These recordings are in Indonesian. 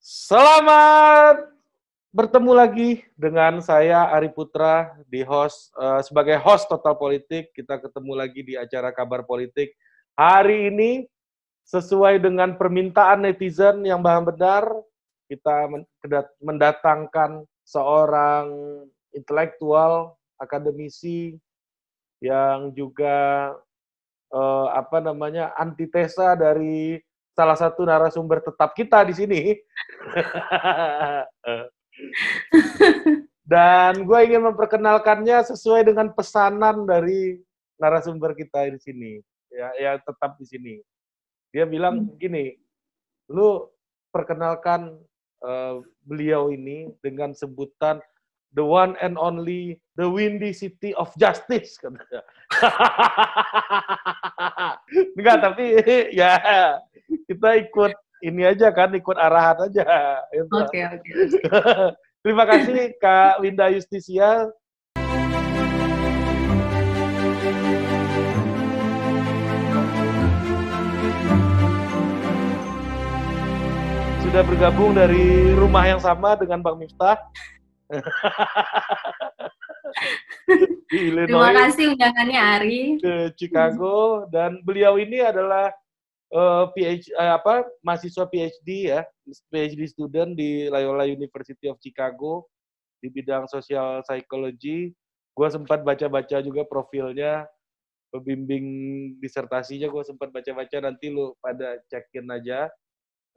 Selamat bertemu lagi dengan saya Ari Putra di host uh, sebagai host Total Politik. Kita ketemu lagi di acara Kabar Politik. Hari ini sesuai dengan permintaan netizen yang bahan benar, kita mendatangkan seorang intelektual, akademisi yang juga uh, apa namanya antitesa dari salah satu narasumber tetap kita di sini. Dan gue ingin memperkenalkannya sesuai dengan pesanan dari narasumber kita di sini. Ya, ya tetap di sini. Dia bilang hmm. gini, lu perkenalkan uh, beliau ini dengan sebutan the one and only the windy city of justice katanya. Enggak, tapi ya kita ikut ini aja kan, ikut arahan aja. Gitu. Oke, oke. Terima kasih Kak Winda Justisia. Sudah bergabung dari rumah yang sama dengan Bang Miftah. Di Illinois. Terima kasih undangannya Ari. Ke Chicago dan beliau ini adalah uh, eh, PhD uh, eh, apa mahasiswa PhD ya, PhD student di Loyola University of Chicago di bidang sosial psikologi. Gue sempat baca-baca juga profilnya, pembimbing disertasinya gue sempat baca-baca nanti lu pada cekin aja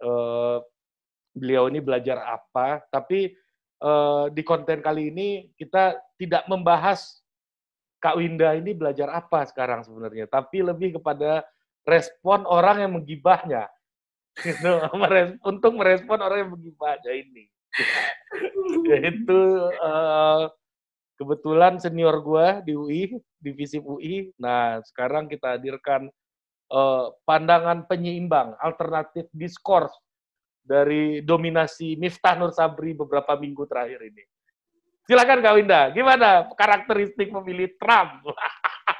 uh, beliau ini belajar apa. Tapi uh, di konten kali ini kita tidak membahas Kak Winda ini belajar apa sekarang sebenarnya, tapi lebih kepada respon orang yang menggibahnya. Gitu, untuk merespon orang yang menggibahnya ini. Yaitu uh, kebetulan senior gue di UI, divisi UI. Nah, sekarang kita hadirkan uh, pandangan penyeimbang, alternatif diskurs dari dominasi Miftah Nur Sabri beberapa minggu terakhir ini. Silakan Kak Winda, gimana karakteristik memilih Trump?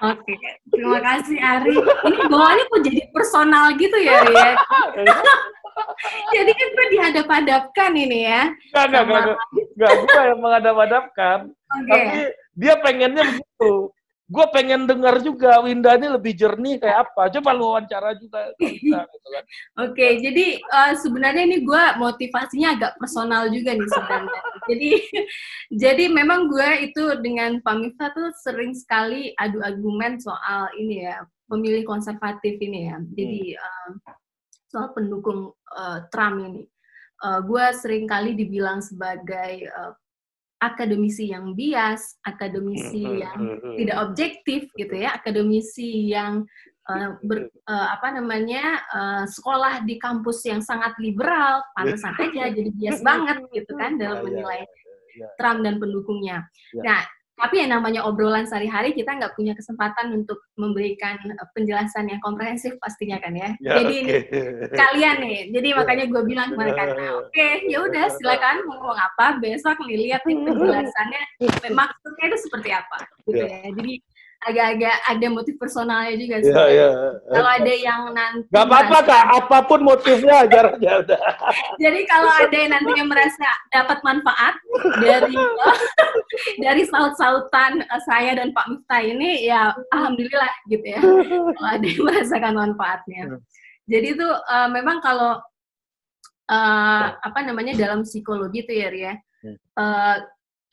Oke, terima kasih Ari. Ini bawaannya kok jadi personal gitu ya, ya? jadi kan gue dihadap-hadapkan ini ya. Enggak, enggak, enggak. Enggak, gue yang menghadap-hadapkan. Okay. Tapi dia pengennya begitu gue pengen dengar juga Winda ini lebih jernih kayak apa. Coba lu wawancara juga. gitu kan. Oke, okay, jadi uh, sebenarnya ini gue motivasinya agak personal juga nih sebenarnya. jadi, jadi memang gue itu dengan Pak Miftah tuh sering sekali adu argumen soal ini ya, pemilih konservatif ini ya. Jadi uh, soal pendukung uh, Trump ini. Uh, gue sering kali dibilang sebagai uh, akademisi yang bias, akademisi hmm, hmm, yang hmm, tidak objektif gitu ya, akademisi yang uh, ber, uh, apa namanya uh, sekolah di kampus yang sangat liberal, pantesan aja jadi bias banget gitu kan dalam iya, iya, menilai iya, Trump dan pendukungnya. Nah, tapi yang namanya obrolan sehari-hari kita nggak punya kesempatan untuk memberikan eh, penjelasan yang komprehensif pastinya kan ya. ya jadi okay. kalian nih, jadi ya. makanya gue bilang kemarin kan, nah, oke okay, ya udah silakan mau ngomong apa, besok nih lihat nih penjelasannya maksudnya itu seperti apa gitu ya. ya. Jadi agak-agak ada motif personalnya juga sih. Yeah, yeah. Kalau ada yang nanti Gak apa-apa kak, apa pun motifnya aja ya udah. Jadi kalau ada yang nantinya merasa dapat manfaat dari dari saut-sautan saya dan Pak Miftah ini, ya alhamdulillah gitu ya. Kalau ada yang merasakan manfaatnya. Hmm. Jadi itu uh, memang kalau uh, apa namanya dalam psikologi itu ya Ria, uh,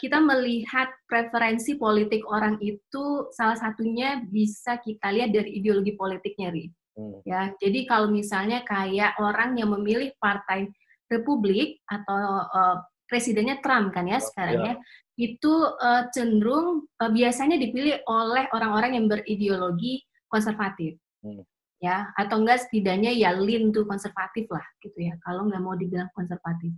kita melihat preferensi politik orang itu salah satunya bisa kita lihat dari ideologi politiknya, Ri. Hmm. Ya, jadi kalau misalnya kayak orang yang memilih partai Republik atau uh, presidennya Trump kan ya sekarang ya, ya itu uh, cenderung uh, biasanya dipilih oleh orang-orang yang berideologi konservatif. Hmm. Ya, atau enggak setidaknya ya lean to konservatif lah gitu ya. Kalau nggak mau dibilang konservatif.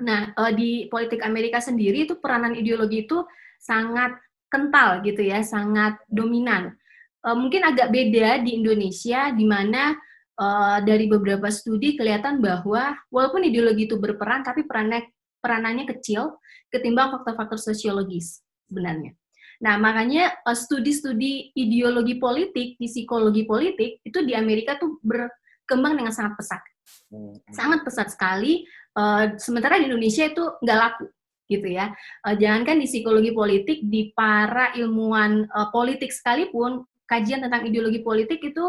Nah, uh, di politik Amerika sendiri itu peranan ideologi itu sangat kental gitu ya, sangat dominan. Uh, mungkin agak beda di Indonesia, di mana uh, dari beberapa studi kelihatan bahwa walaupun ideologi itu berperan, tapi perannya peranannya kecil ketimbang faktor-faktor sosiologis sebenarnya. Nah, makanya studi-studi ideologi politik di psikologi politik itu di Amerika tuh berkembang dengan sangat pesat. Hmm. Sangat pesat sekali Uh, sementara di Indonesia itu nggak laku gitu ya. Uh, jangankan di psikologi politik, di para ilmuwan uh, politik sekalipun, kajian tentang ideologi politik itu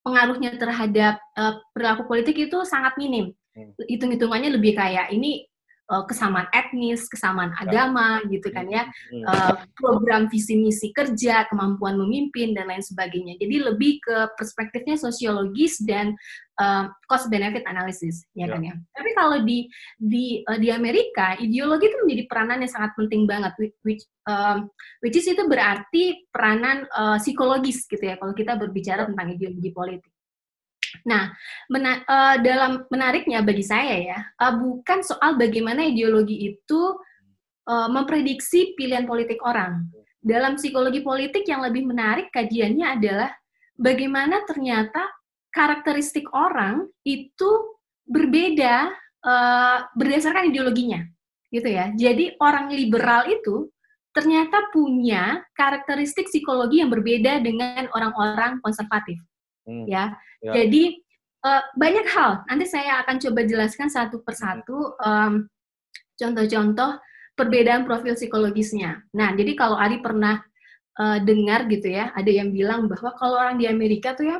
pengaruhnya terhadap uh, perilaku politik itu sangat minim. Hmm. Hitung-hitungannya lebih kayak ini uh, kesamaan etnis, kesamaan ya. agama gitu kan ya, uh, program visi misi kerja, kemampuan memimpin dan lain sebagainya. Jadi lebih ke perspektifnya sosiologis dan uh, cost benefit analysis ya, ya kan ya. Tapi kalau di di uh, di Amerika ideologi itu menjadi peranan yang sangat penting banget which which is itu berarti peranan uh, psikologis gitu ya kalau kita berbicara ya. tentang ideologi politik. Nah, mena uh, dalam menariknya bagi saya ya, uh, bukan soal bagaimana ideologi itu uh, memprediksi pilihan politik orang. Dalam psikologi politik yang lebih menarik kajiannya adalah bagaimana ternyata karakteristik orang itu berbeda uh, berdasarkan ideologinya, gitu ya. Jadi orang liberal itu ternyata punya karakteristik psikologi yang berbeda dengan orang-orang konservatif Hmm. Ya. ya. Jadi uh, banyak hal. Nanti saya akan coba jelaskan satu persatu um, contoh-contoh perbedaan profil psikologisnya. Nah, jadi kalau Ari pernah uh, dengar gitu ya, ada yang bilang bahwa kalau orang di Amerika tuh ya,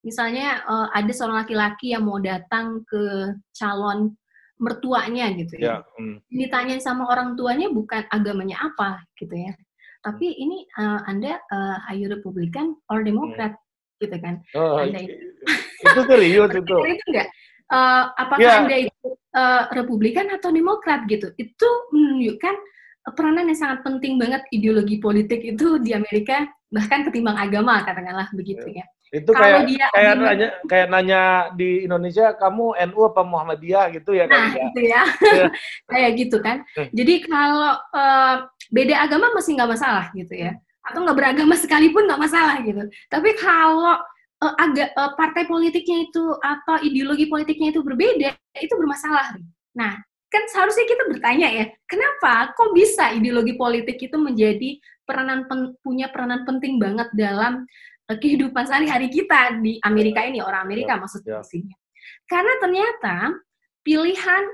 misalnya uh, ada seorang laki-laki yang mau datang ke calon mertuanya gitu ya. ya mm. Ditanya sama orang tuanya bukan agamanya apa gitu ya. Tapi ini uh, Anda uh, are Republikan or Demokrat? Hmm gitu kan. Oh, anda itu, itu serius itu. itu enggak. Uh, apakah yeah. Anda itu uh, Republikan atau Demokrat gitu? Itu menunjukkan peranan yang sangat penting banget ideologi politik itu di Amerika bahkan ketimbang agama katakanlah begitu ya. Itu Kalau kayak dia kayak nanya kayak nanya di Indonesia kamu NU apa Muhammadiyah gitu ya Nah, ya? itu ya. Iya. kayak gitu kan. Hmm. Jadi kalau uh, beda agama masih nggak masalah gitu ya atau nggak beragama sekalipun nggak masalah gitu. Tapi kalau uh, agak uh, partai politiknya itu atau ideologi politiknya itu berbeda, itu bermasalah. Nah, kan seharusnya kita bertanya ya, kenapa kok bisa ideologi politik itu menjadi peranan pen, punya peranan penting banget dalam uh, kehidupan sehari-hari kita di Amerika ini, orang Amerika ya, maksudnya. Ya. Karena ternyata pilihan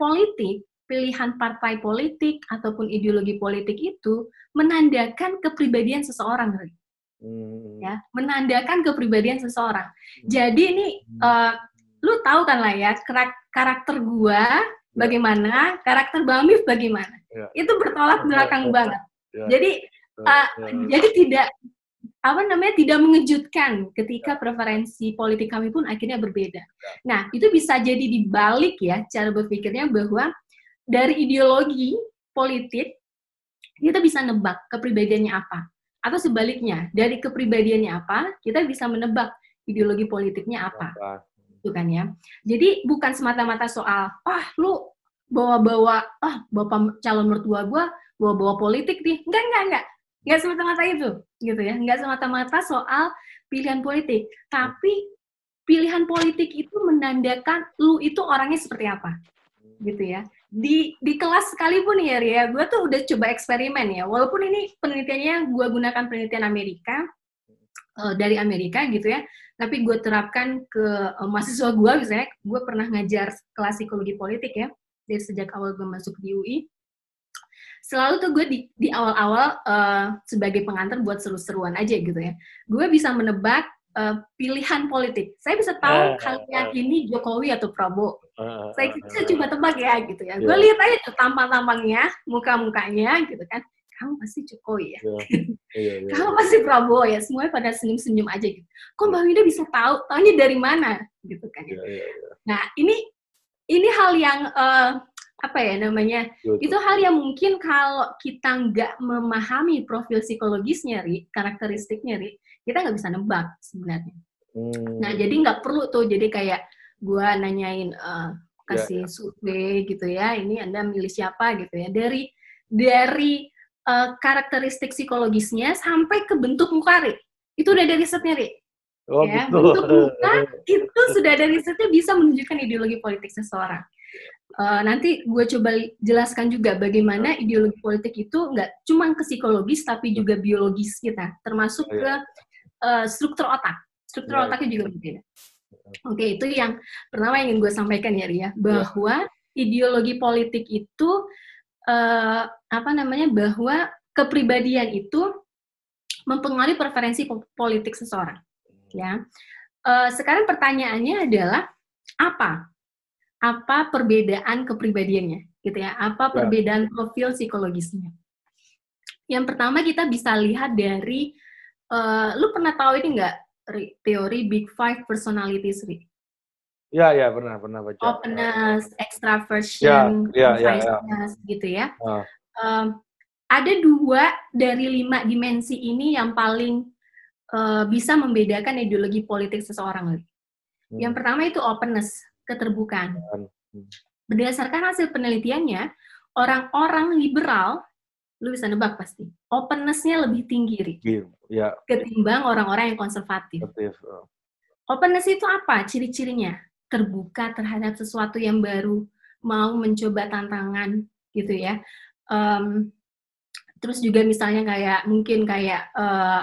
politik pilihan partai politik ataupun ideologi politik itu menandakan kepribadian seseorang, hmm. ya, menandakan kepribadian seseorang. Hmm. Jadi ini uh, lu tahu kan lah ya karakter gua ya. bagaimana, karakter Bang Mif bagaimana. Ya. Itu bertolak belakang ya. banget. Ya. Jadi uh, ya. jadi tidak apa namanya tidak mengejutkan ketika ya. preferensi politik kami pun akhirnya berbeda. Ya. Nah, itu bisa jadi dibalik ya cara berpikirnya bahwa dari ideologi politik kita bisa nebak kepribadiannya apa. Atau sebaliknya dari kepribadiannya apa kita bisa menebak ideologi politiknya apa. Itu kan ya. Jadi bukan semata-mata soal ah lu bawa-bawa ah bapak calon mertua gua bawa-bawa politik nih. Enggak enggak enggak enggak semata-mata itu gitu ya. Enggak semata-mata soal pilihan politik. Tapi pilihan politik itu menandakan lu itu orangnya seperti apa gitu ya di di kelas sekalipun ya Ria, gue tuh udah coba eksperimen ya. Walaupun ini penelitiannya gue gunakan penelitian Amerika uh, dari Amerika gitu ya, tapi gue terapkan ke uh, mahasiswa gue misalnya, gue pernah ngajar kelas psikologi politik ya dari sejak awal gue masuk di UI. Selalu tuh gue di, awal-awal uh, sebagai pengantar buat seru-seruan aja gitu ya. Gue bisa menebak uh, pilihan politik. Saya bisa tahu uh, kalian uh, ini Jokowi atau Prabowo. Uh, saya, uh, coba tebak ya gitu ya. Yeah. Gue lihat aja tuh tampang-tampangnya, muka-mukanya gitu kan. Kamu pasti Jokowi ya. Yeah. Yeah, yeah. Kamu pasti Prabowo ya. Semuanya pada senyum-senyum aja gitu. Kok Mbak Wida bisa tahu? Tahunya dari mana? Gitu kan. Yeah, yeah, yeah. Nah ini ini hal yang uh, apa ya namanya Betul. itu hal yang mungkin kalau kita nggak memahami profil psikologisnya ri karakteristiknya ri kita nggak bisa nebak sebenarnya. Hmm. Nah jadi nggak perlu tuh jadi kayak gua nanyain uh, kasih yeah, yeah. survei gitu ya, ini anda milih siapa gitu ya dari dari uh, karakteristik psikologisnya sampai ke bentuk muka ri itu udah dari risetnya ri. Oh, ya, bentuk muka itu sudah dari risetnya bisa menunjukkan ideologi politik seseorang. Uh, nanti gue coba jelaskan juga bagaimana ideologi politik itu nggak cuma ke psikologis tapi juga biologis kita, termasuk oh, iya. ke uh, struktur otak. Struktur ya. otaknya juga berbeda. Oke, okay, itu yang pertama yang ingin gue sampaikan ya Ria, bahwa ya. ideologi politik itu uh, apa namanya bahwa kepribadian itu mempengaruhi preferensi politik seseorang. Ya, uh, sekarang pertanyaannya adalah apa? Apa perbedaan kepribadiannya, gitu ya? Apa ya. perbedaan profil psikologisnya? Yang pertama kita bisa lihat dari, uh, lu pernah tahu ini nggak teori Big Five Personalities, Ri? Ya, ya pernah pernah baca. Openness, extraversion, ya, ya, ya, ya. gitu ya. Uh. Um, ada dua dari lima dimensi ini yang paling uh, bisa membedakan ideologi politik seseorang. Hmm. Yang pertama itu openness, keterbukaan. Hmm. Berdasarkan hasil penelitiannya, orang-orang liberal, lu bisa nebak pasti, openness-nya lebih tinggi, Rik, ya. ketimbang orang-orang yang konservatif. Oh. Openness itu apa ciri-cirinya? terbuka terhadap sesuatu yang baru, mau mencoba tantangan gitu ya. Um, terus juga misalnya kayak mungkin kayak uh,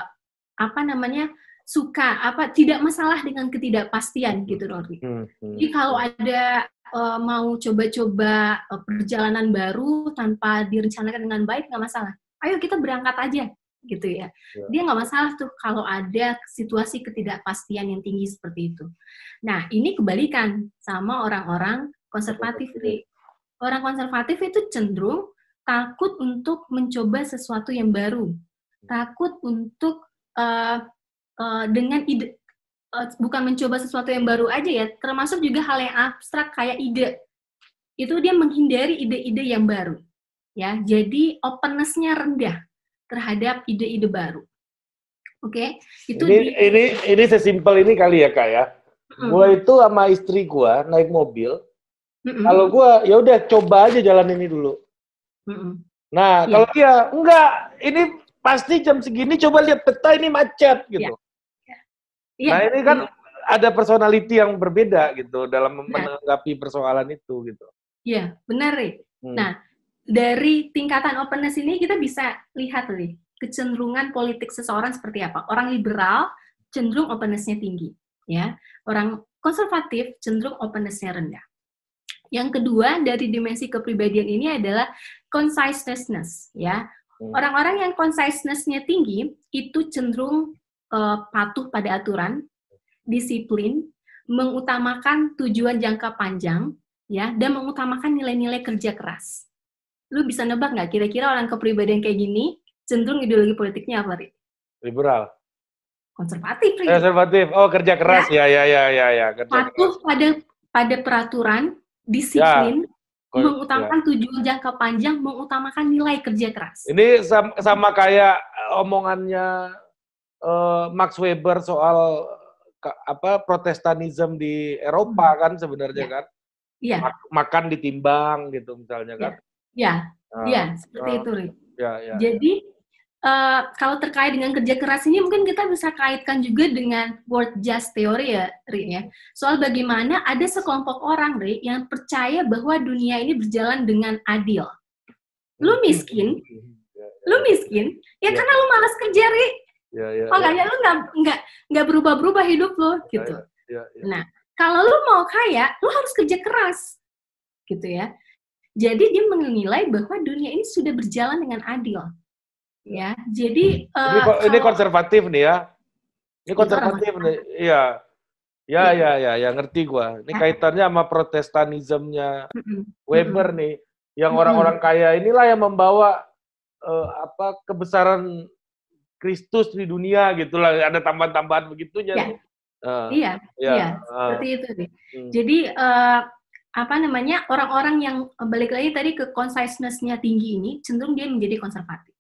apa namanya suka apa tidak masalah dengan ketidakpastian gitu Rory. Hmm, hmm. Jadi kalau ada uh, mau coba-coba uh, perjalanan baru tanpa direncanakan dengan baik nggak masalah. Ayo kita berangkat aja gitu ya. ya. Dia nggak masalah tuh kalau ada situasi ketidakpastian yang tinggi seperti itu. Nah, ini kebalikan sama orang-orang konservatif. Nih. Orang konservatif itu cenderung takut untuk mencoba sesuatu yang baru, takut untuk uh, uh, dengan ide, uh, bukan mencoba sesuatu yang baru aja ya, termasuk juga hal yang abstrak kayak ide. Itu dia menghindari ide-ide yang baru, ya. Jadi openness-nya rendah terhadap ide-ide baru. Oke, okay? itu ini, di... ini ini sesimpel ini kali ya kak ya. Mm. Gua itu sama istri gua naik mobil. Mm -mm. Kalau gua ya udah coba aja jalan ini dulu. Mm -mm. Nah, yeah. kalau dia enggak, ini pasti jam segini coba lihat peta ini macet gitu. Yeah. Yeah. Nah, ini kan yeah. ada personality yang berbeda gitu dalam yeah. menanggapi persoalan itu gitu. Iya, benar, Rik. Hmm. Nah, dari tingkatan openness ini kita bisa lihat nih kecenderungan politik seseorang seperti apa. Orang liberal cenderung openness-nya tinggi, ya. Orang konservatif cenderung openness-nya rendah. Yang kedua dari dimensi kepribadian ini adalah conciseness, ya. Hmm. Orang-orang yang conciseness-nya tinggi itu cenderung uh, patuh pada aturan, disiplin, mengutamakan tujuan jangka panjang, ya, dan mengutamakan nilai-nilai kerja keras lu bisa nebak nggak kira-kira orang kepribadian kayak gini cenderung ideologi politiknya apa, Ri? Liberal. Konservatif, Ri. Konservatif. Oh, kerja keras ya, ya, ya, ya, ya. Kerja Patuh keras. pada pada peraturan, disiplin, ya. mengutamakan ya. tujuan jangka panjang, mengutamakan nilai kerja keras. Ini sama, sama kayak omongannya uh, Max Weber soal apa protestanisme di Eropa hmm. kan sebenarnya ya. kan. Iya. Makan ditimbang gitu misalnya kan. Ya, uh, ya seperti uh, itu. Ya, ya, Jadi uh, kalau terkait dengan kerja keras ini mungkin kita bisa kaitkan juga dengan word just theory ya, Rik ya. Soal bagaimana ada sekelompok orang, Rik, yang percaya bahwa dunia ini berjalan dengan adil. Lu hmm. miskin, ya, ya. lu miskin, ya, ya karena lu malas kerja, Rik. Ya, ya, Makanya ya. lu nggak nggak nggak berubah-berubah hidup lo, ya, gitu. Ya, ya, ya. Nah, kalau lu mau kaya, lu harus kerja keras, gitu ya. Jadi dia menilai bahwa dunia ini sudah berjalan dengan adil. Ya, jadi ini, uh, ini konservatif nih ya. Ini konservatif nih. Iya. Ya, ya, ya, ya, ya, ngerti gua. Ini kaitannya sama protestanismenya Weber nih, yang orang-orang kaya inilah yang membawa uh, apa kebesaran Kristus di dunia gitulah. Ada tambahan-tambahan begitunya. Ya. Uh, iya, ya, iya, uh, seperti itu nih. Hmm. Jadi uh, apa namanya orang-orang yang balik lagi tadi ke conciseness-nya tinggi ini cenderung dia menjadi konservatif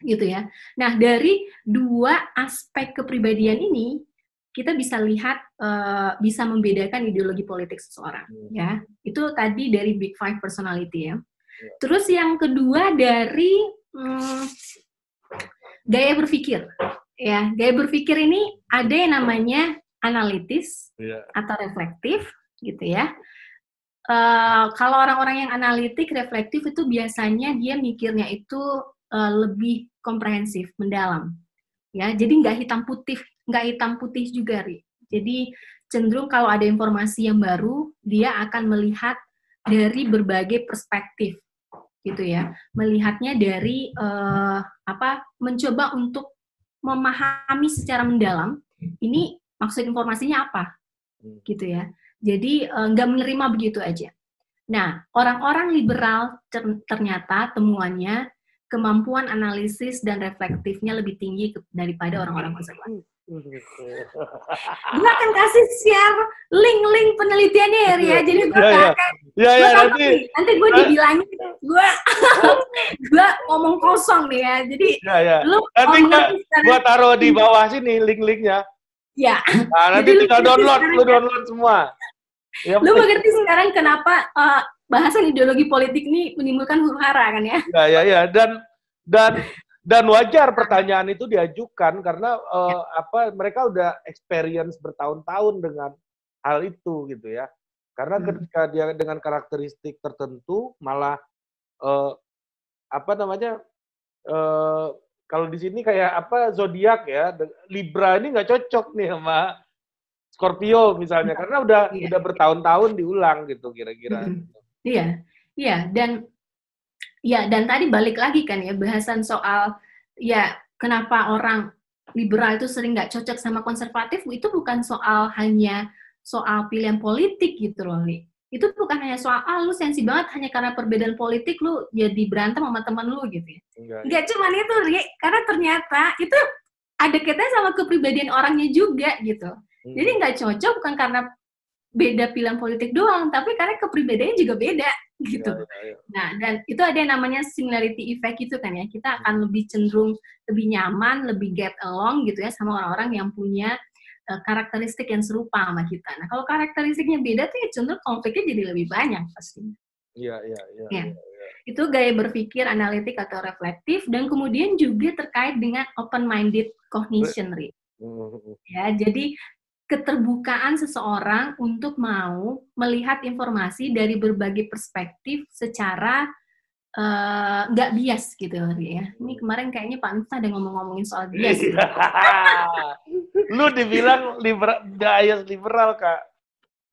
gitu ya. Nah dari dua aspek kepribadian ini kita bisa lihat uh, bisa membedakan ideologi politik seseorang hmm. ya. Itu tadi dari Big Five personality ya. ya. Terus yang kedua dari hmm, gaya berpikir ya. Gaya berpikir ini ada yang namanya analitis ya. atau reflektif gitu ya uh, kalau orang-orang yang analitik, reflektif itu biasanya dia mikirnya itu uh, lebih komprehensif, mendalam. Ya, jadi nggak hitam putih, nggak hitam putih juga, Ri. Jadi cenderung kalau ada informasi yang baru, dia akan melihat dari berbagai perspektif gitu ya. Melihatnya dari uh, apa mencoba untuk memahami secara mendalam ini maksud informasinya apa? Hmm. gitu ya. Jadi uh, nggak menerima begitu aja. Nah orang-orang liberal ternyata temuannya kemampuan analisis dan reflektifnya lebih tinggi daripada orang-orang konservatif gue akan kasih share link-link penelitiannya ya Ria. Jadi gue ya, ya. akan ya, ya, nanti nanti gue dibilangin gue gue ngomong kosong nih ya. Jadi ya, ya. lu nanti gue taruh di bawah sini link-linknya. Ya. Nah, nanti Jadi, tinggal download, lu download semua. Ya, lu mengerti sekarang kenapa uh, bahasan ideologi politik ini menimbulkan huru hara kan ya? Ya, ya, ya. Dan dan dan wajar pertanyaan itu diajukan karena uh, apa mereka udah experience bertahun-tahun dengan hal itu gitu ya karena hmm. ketika dia dengan karakteristik tertentu malah uh, apa namanya uh, kalau di sini kayak apa zodiak ya Libra ini nggak cocok nih sama Scorpio misalnya karena udah iya. udah bertahun-tahun diulang gitu kira-kira. Iya, iya dan Ya, dan tadi balik lagi kan ya bahasan soal ya kenapa orang liberal itu sering nggak cocok sama konservatif itu bukan soal hanya soal pilihan politik gitu loh, Li. Itu bukan hanya soal ah lu sensi banget hanya karena perbedaan politik lu jadi berantem sama teman lu gitu ya. Enggak, Nggak cuma itu, Li, karena ternyata itu ada kaitannya sama kepribadian orangnya juga gitu. Hmm. Jadi nggak cocok bukan karena beda pilihan politik doang, tapi karena kepribadiannya juga beda gitu. Ya, ya, ya. Nah, dan itu ada yang namanya similarity effect gitu kan ya. Kita akan lebih cenderung lebih nyaman, lebih get along gitu ya sama orang-orang yang punya uh, karakteristik yang serupa sama kita. Nah, kalau karakteristiknya beda tuh ya cenderung konfliknya jadi lebih banyak pasti. Iya, iya, iya. Ya. Ya, ya. Itu gaya berpikir analitik atau reflektif dan kemudian juga terkait dengan open minded cognition, Ri. Ya, jadi keterbukaan seseorang untuk mau melihat informasi dari berbagai perspektif secara eh, nggak uh, bias gitu ya. Ini kemarin kayaknya Pak Miftah ada ngomong-ngomongin soal bias. Gitu. Lu dibilang liberal, bias liberal kak.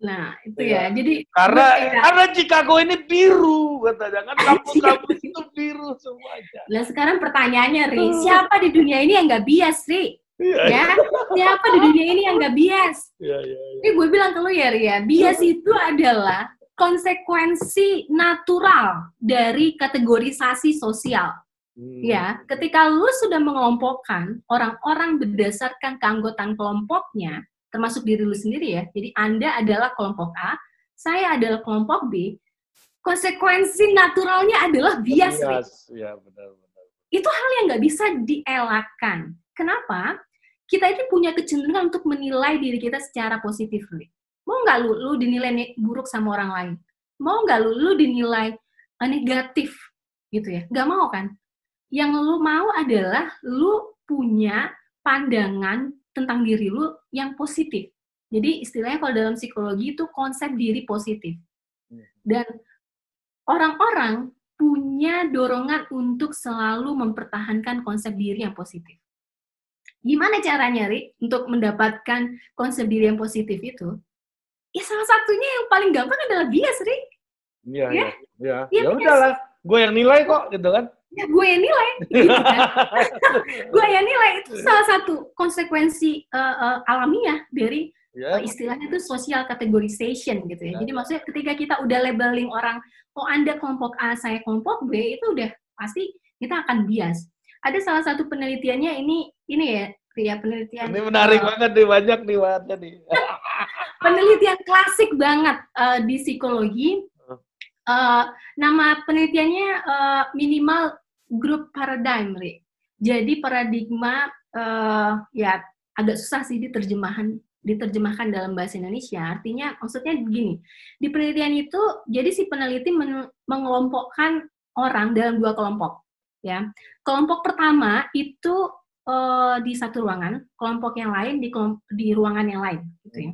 Nah itu ya, ya. jadi karena kayak, karena Chicago ini biru katanya kan kampus-kampus itu biru semuanya. Nah sekarang pertanyaannya Ri, siapa di dunia ini yang nggak bias Ri? Iya, ya, siapa di dunia ini yang nggak bias? Iya, iya, iya. Ini gue bilang ke lu ya, Ria, bias itu adalah konsekuensi natural dari kategorisasi sosial. Hmm. Ya, ketika lu sudah mengelompokkan orang-orang berdasarkan keanggotaan kelompoknya, termasuk diri lu sendiri ya. Jadi Anda adalah kelompok A, saya adalah kelompok B. Konsekuensi naturalnya adalah bias. Bias, ya benar benar. Itu hal yang nggak bisa dielakkan. Kenapa? kita itu punya kecenderungan untuk menilai diri kita secara positif. Mau nggak lu, lu dinilai buruk sama orang lain? Mau nggak lu, lu dinilai uh, negatif gitu ya? Gak mau kan? Yang lu mau adalah lu punya pandangan tentang diri lu yang positif. Jadi istilahnya kalau dalam psikologi itu konsep diri positif. Hmm. Dan orang-orang punya dorongan untuk selalu mempertahankan konsep diri yang positif. Gimana caranya, Ri, untuk mendapatkan konsep diri yang positif itu? Ya salah satunya yang paling gampang adalah bias, Ri. Iya, ya. iya. Ya, ya udahlah, gue yang nilai kok, gitu kan. Ya, gue yang nilai. Gitu kan. gue yang nilai itu salah satu konsekuensi uh, uh, alamiah dari ya. uh, istilahnya itu social categorization gitu ya. ya. Jadi maksudnya ketika kita udah labeling orang, oh Anda kelompok A, saya kelompok B, itu udah pasti kita akan bias ada salah satu penelitiannya ini ini ya Ria penelitian. Ini menarik uh, banget nih banyak nih wahatnya nih. penelitian klasik banget uh, di psikologi. Uh, nama penelitiannya uh, minimal group paradigm, Ri. Jadi paradigma uh, ya agak susah sih diterjemahan diterjemahkan dalam bahasa Indonesia. Artinya maksudnya begini. Di penelitian itu jadi si peneliti men mengelompokkan orang dalam dua kelompok ya. Kelompok pertama itu uh, di satu ruangan, kelompok yang lain di di ruangan yang lain gitu ya.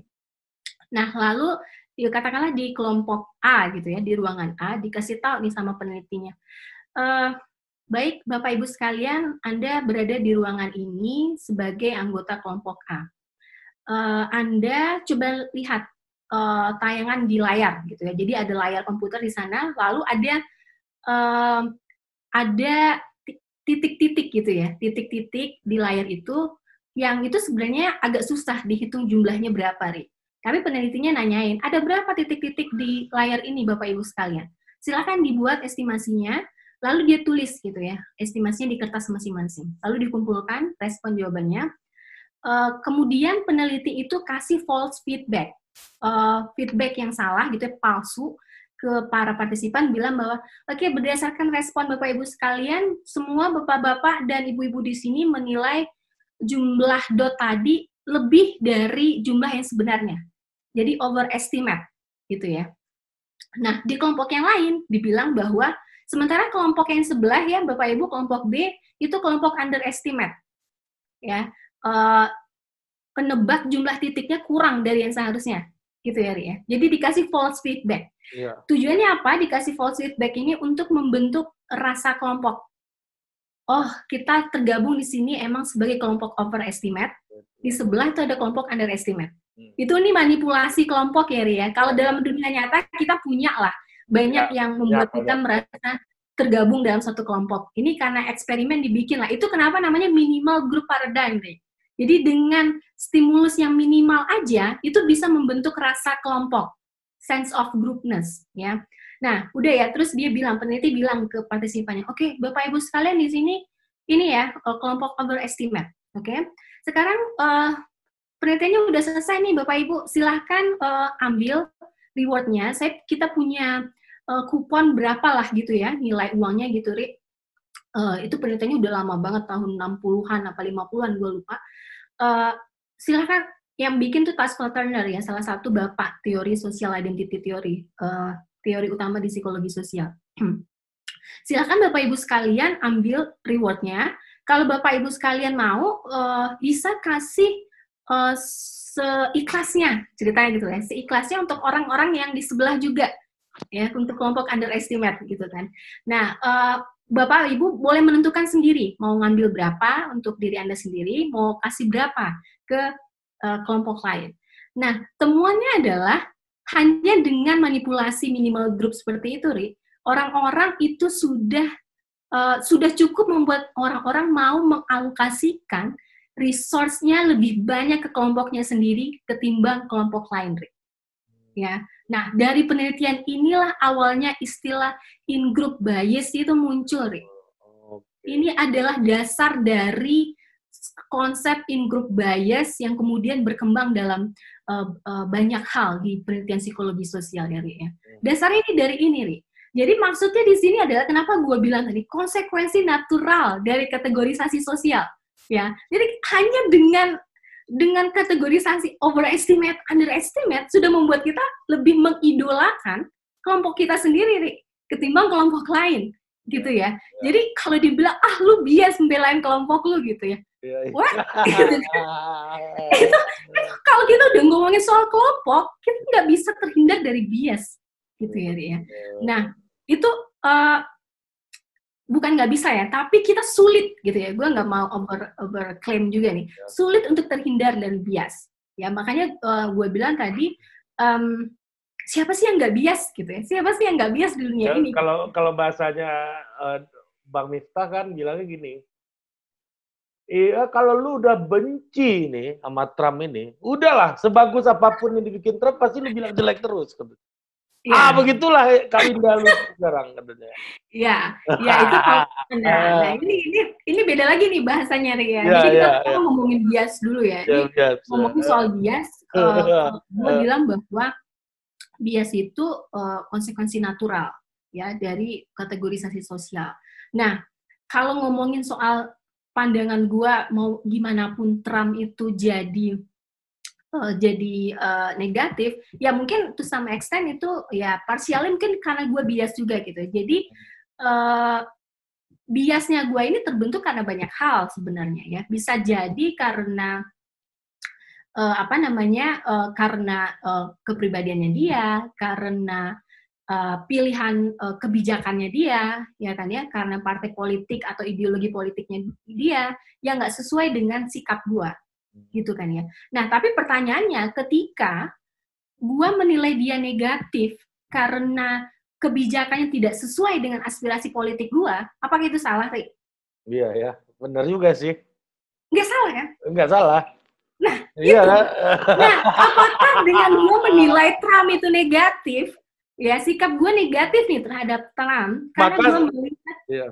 Nah, lalu ya katakanlah di kelompok A gitu ya, di ruangan A dikasih tahu nih sama penelitinya. Uh, baik Bapak Ibu sekalian, Anda berada di ruangan ini sebagai anggota kelompok A. Uh, anda coba lihat uh, tayangan di layar gitu ya. Jadi ada layar komputer di sana, lalu ada uh, ada titik-titik gitu ya, titik-titik di layar itu yang itu sebenarnya agak susah dihitung jumlahnya berapa, Ri. Tapi penelitinya nanyain, ada berapa titik-titik di layar ini Bapak Ibu sekalian? Silahkan dibuat estimasinya, lalu dia tulis gitu ya, estimasinya di kertas masing-masing. Lalu dikumpulkan respon jawabannya. Uh, kemudian peneliti itu kasih false feedback, uh, feedback yang salah gitu ya, palsu, ke para partisipan bilang bahwa oke okay, berdasarkan respon Bapak Ibu sekalian semua Bapak-bapak dan Ibu-ibu di sini menilai jumlah dot tadi lebih dari jumlah yang sebenarnya. Jadi overestimate gitu ya. Nah, di kelompok yang lain dibilang bahwa sementara kelompok yang sebelah ya Bapak Ibu kelompok B itu kelompok underestimate. Ya. Uh, penebak jumlah titiknya kurang dari yang seharusnya gitu ya, Ri ya. Jadi dikasih false feedback. Yeah. Tujuannya apa? Dikasih false feedback ini untuk membentuk rasa kelompok. Oh, kita tergabung di sini emang sebagai kelompok overestimate. Di sebelah itu ada kelompok underestimate. Hmm. Itu nih manipulasi kelompok ya, Ri ya. Kalau dalam dunia nyata kita punya lah banyak ya. yang membuat ya, kita ya. merasa tergabung dalam satu kelompok. Ini karena eksperimen dibikin lah. Itu kenapa namanya minimal group paradigm, Ri. Jadi dengan stimulus yang minimal aja itu bisa membentuk rasa kelompok, sense of groupness, ya. Nah, udah ya, terus dia bilang, peneliti bilang ke partisipannya, oke, okay, Bapak Ibu sekalian di sini, ini ya, eh, kelompok overestimate, oke. Okay? Sekarang uh, penelitiannya udah selesai nih, Bapak Ibu, silahkan uh, ambil rewardnya. Saya kita punya uh, kupon berapa lah gitu ya, nilai uangnya gitu. Uh, itu penelitiannya udah lama banget, tahun 60-an apa 50-an, gue lupa uh, silahkan yang bikin tuh Pascal Turner ya, salah satu bapak teori social identity teori, uh, teori utama di psikologi sosial. silahkan Bapak Ibu sekalian ambil rewardnya. Kalau Bapak Ibu sekalian mau, uh, bisa kasih uh, seikhlasnya, ceritanya gitu ya, seikhlasnya untuk orang-orang yang di sebelah juga, ya, untuk kelompok underestimate gitu kan. Nah, uh, Bapak Ibu boleh menentukan sendiri mau ngambil berapa untuk diri Anda sendiri, mau kasih berapa ke uh, kelompok lain. Nah, temuannya adalah hanya dengan manipulasi minimal group seperti itu, Ri, orang-orang itu sudah uh, sudah cukup membuat orang-orang mau mengalokasikan resource-nya lebih banyak ke kelompoknya sendiri ketimbang kelompok lain, Ri. Ya, Nah, dari penelitian inilah awalnya istilah in-group bias itu muncul, Rik. Ini adalah dasar dari konsep in-group bias yang kemudian berkembang dalam uh, uh, banyak hal di penelitian psikologi sosial ya, Rik. Ya. Dasarnya ini dari ini, Rik. Jadi maksudnya di sini adalah kenapa gue bilang tadi konsekuensi natural dari kategorisasi sosial, ya. Jadi hanya dengan dengan kategorisasi overestimate, underestimate sudah membuat kita lebih mengidolakan kelompok kita sendiri, Ri, ketimbang kelompok lain, gitu ya. ya. Jadi kalau dibilang ah lu bias membelain kelompok lu gitu ya. ya, ya. What? itu, itu kalau kita udah ngomongin soal kelompok, kita nggak bisa terhindar dari bias, gitu ya, Ri ya. Nah itu uh, bukan nggak bisa ya, tapi kita sulit gitu ya. Gue nggak mau over over claim juga nih. Ya. Sulit untuk terhindar dari bias. Ya makanya uh, gue bilang tadi um, siapa sih yang nggak bias gitu ya? Siapa sih yang nggak bias di dunia ya, ini? Kalau kalau bahasanya uh, Bang Miftah kan bilangnya gini. Iya, kalau lu udah benci nih sama Trump ini, udahlah sebagus apa pun yang dibikin Trump pasti lu bilang jelek terus. Ya. Ah, begitulah Kalinda lu sekarang katanya. Iya, iya itu Nah, nah, ini ini ini beda lagi nih bahasanya nih ya. Jadi kita ya, ya. ngomongin bias dulu ya. ya bias, ngomongin ya. soal bias, uh, gue bilang bahwa bias itu uh, konsekuensi natural ya dari kategorisasi sosial. Nah, kalau ngomongin soal pandangan gue mau gimana pun Trump itu jadi uh, jadi uh, negatif, ya mungkin to some extent itu ya parsialnya mungkin karena gue bias juga gitu. Jadi uh, biasnya gue ini terbentuk karena banyak hal sebenarnya ya. Bisa jadi karena uh, apa namanya uh, karena uh, kepribadiannya dia, karena uh, pilihan uh, kebijakannya dia, ya kan ya, karena partai politik atau ideologi politiknya dia yang nggak sesuai dengan sikap gue gitu kan ya. Nah, tapi pertanyaannya ketika gue menilai dia negatif karena kebijakannya tidak sesuai dengan aspirasi politik gue, apakah itu salah, Rik? Iya ya, benar juga sih. Nggak salah kan? Nggak salah. Nah, iya itu. kan? Nah, apakah dengan gue menilai Trump itu negatif, ya sikap gue negatif nih terhadap Trump, karena Maka- gue melihat, Iya.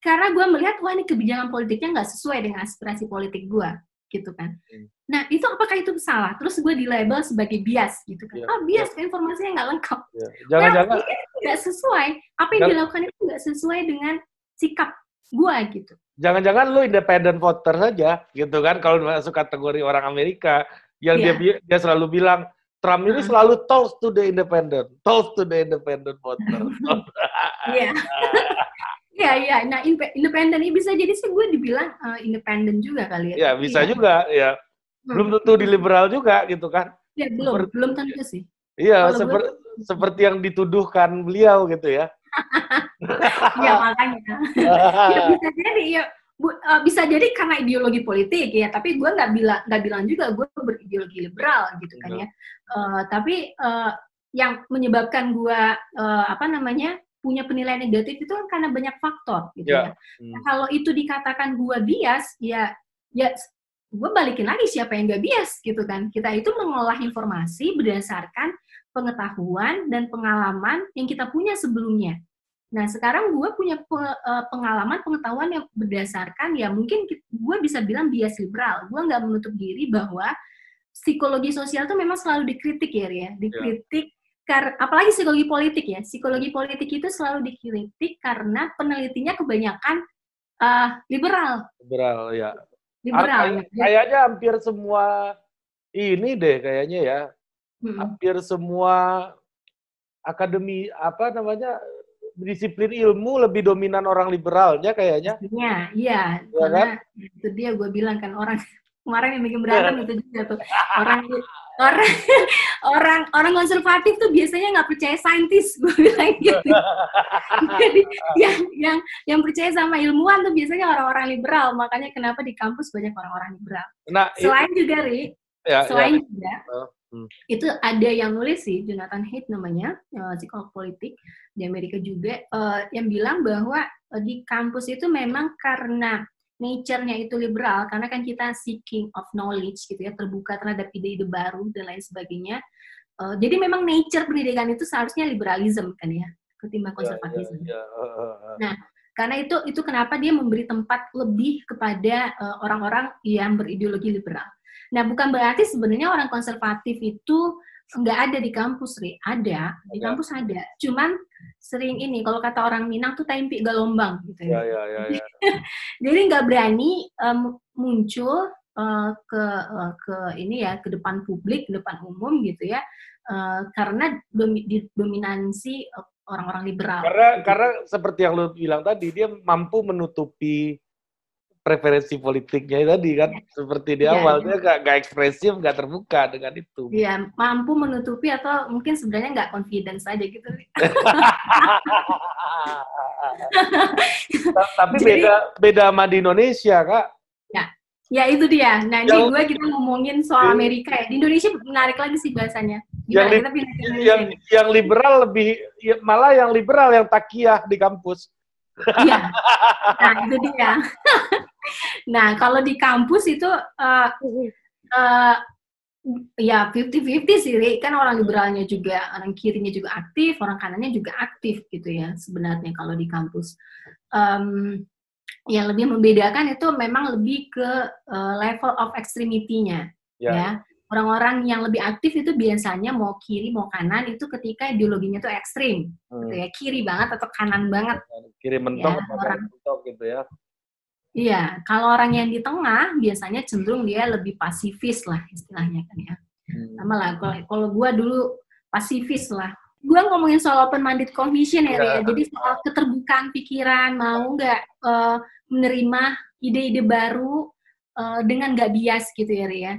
karena gue melihat wah ini kebijakan politiknya nggak sesuai dengan aspirasi politik gue, gitu kan. Hmm. Nah, itu apakah itu salah? Terus gue di label sebagai bias, gitu kan. Iya, Ah, bias, informasinya nggak lengkap. Iya. Jangan-jangan Well, itu nggak sesuai. Apa yang Jangan- dilakukan itu nggak sesuai dengan sikap gue, gitu. jangan-jangan lu independent voter saja gitu kan kalau masuk kategori orang Amerika yang dia Iya. bi- dia selalu bilang Trump ini Hmm. selalu toast to the independent, toast to the independent voter. Iya. Iya, iya. Nah, independen ini bisa jadi sih gue dibilang eh, independen juga kali ya. ya Tapi bisa juga ya. Hmm. Belum tentu di liberal juga gitu kan. Ya, belum, seperti- belum tentu sih. Iya, Kalau gue- seperti yang dituduhkan beliau gitu ya. Iya, makanya. ya, bisa jadi ya bu- eh, bisa jadi karena ideologi politik ya, tapi gue nggak bilang nggak bilang juga gue berideologi liberal gitu kan ya. Eh, tapi eh, yang menyebabkan gue eh, apa namanya punya penilaian negatif itu kan karena banyak faktor gitu Ya. ya. Hmm. Nah, kalau itu dikatakan gua bias, ya ya gue balikin lagi siapa yang gak bias gitu kan. Kita itu mengolah informasi berdasarkan pengetahuan dan pengalaman yang kita punya sebelumnya. Nah, sekarang gue punya eh, pengalaman, pengetahuan yang berdasarkan, ya mungkin gue bisa bilang bias liberal. Gue nggak menutup diri bahwa psikologi sosial itu memang selalu dikritik ya, Ria. Dikritik, kar- apalagi psikologi politik ya. Psikologi politik itu selalu dikritik karena penelitinya kebanyakan eh, liberal. Liberal ya. Liberal. Kay- Kayaknya hampir semua ini deh kayaknya ya. Mm-mm. Hampir semua akademi apa namanya disiplin ilmu lebih dominan orang liberalnya kayaknya. Iya. Iya Karena itu dia gue bilang kan orang kemarin yang bikin berantem itu juga tuh orang orang orang orang konservatif tuh biasanya nggak percaya saintis gue bilang gitu. Jadi yang yang yang percaya sama ilmuwan tuh biasanya orang-orang liberal. Makanya kenapa di kampus banyak orang-orang liberal. Nah, Selain juga Ri, ya, ya. selain juga Oh, hmm. itu ada yang nulis sih Jonathan Haidt namanya eh, psikolog politik di Amerika juga eh, yang bilang bahwa eh, di kampus itu memang karena nature-nya itu liberal karena kan kita seeking of knowledge gitu ya terbuka terhadap ide-ide baru dan lain sebagainya Eh, jadi memang nature pendidikan itu seharusnya liberalism kan ya ketimbang Ya, konservatisme ya, ya. Eh, eh, eh. karena itu itu kenapa dia memberi tempat lebih kepada eh, orang-orang yang berideologi liberal. Nah, bukan berarti sebenarnya orang konservatif itu nggak ada di kampus, Ri. Ada, di kampus ada. Cuman sering ini, kalau kata orang Minang tuh taimpi galombang gitu Ya, ya. ya, ya, ya. Jadi nggak berani em, muncul eh, ke eh, ke ini ya ke depan publik, ke depan umum gitu ya, eh, karena domi- dominansi orang-orang liberal. Karena gitu. karena seperti yang lu bilang tadi dia mampu menutupi preferensi politiknya tadi kan seperti di Iya, awal iya. dia gak, gak ekspresif gak terbuka dengan itu. Iya, mampu menutupi atau mungkin sebenarnya nggak confidence aja gitu. Ta- Tapi Jadi- beda beda sama di Indonesia kak. Ya itu dia. Nah ini Yang- gue kita ngomongin soal Yang- Amerika ya. Di Indonesia menarik lagi sih bahasanya. Yang Gimana li- kita pindah Yang nih? yang liberal lebih ya, malah yang liberal yang takiyah di kampus. Iya. Nah itu dia. nah kalau di kampus itu eh, eh, ya 50-50 sih, kan orang liberalnya juga, orang kirinya juga aktif, orang kanannya juga aktif gitu ya sebenarnya kalau di kampus. Em, yang lebih membedakan itu memang lebih ke eh, level of extremity-nya. Ya. ya orang-orang yang lebih aktif itu biasanya mau kiri mau kanan itu ketika ideologinya tuh ekstrim Hmm. gitu ya kiri banget atau kanan banget Kiri mentok Ya, atau orang. kanan mentok gitu ya. Iya kalau orang yang di tengah biasanya cenderung dia lebih pasifis lah istilahnya kan ya Hmm. sama lah kalau kalau gue dulu pasifis lah gue ngomongin soal open minded cognition ya, Ya. Ria. jadi soal keterbukaan pikiran mau nggak eh, menerima ide-ide baru eh, dengan nggak bias gitu ya Ria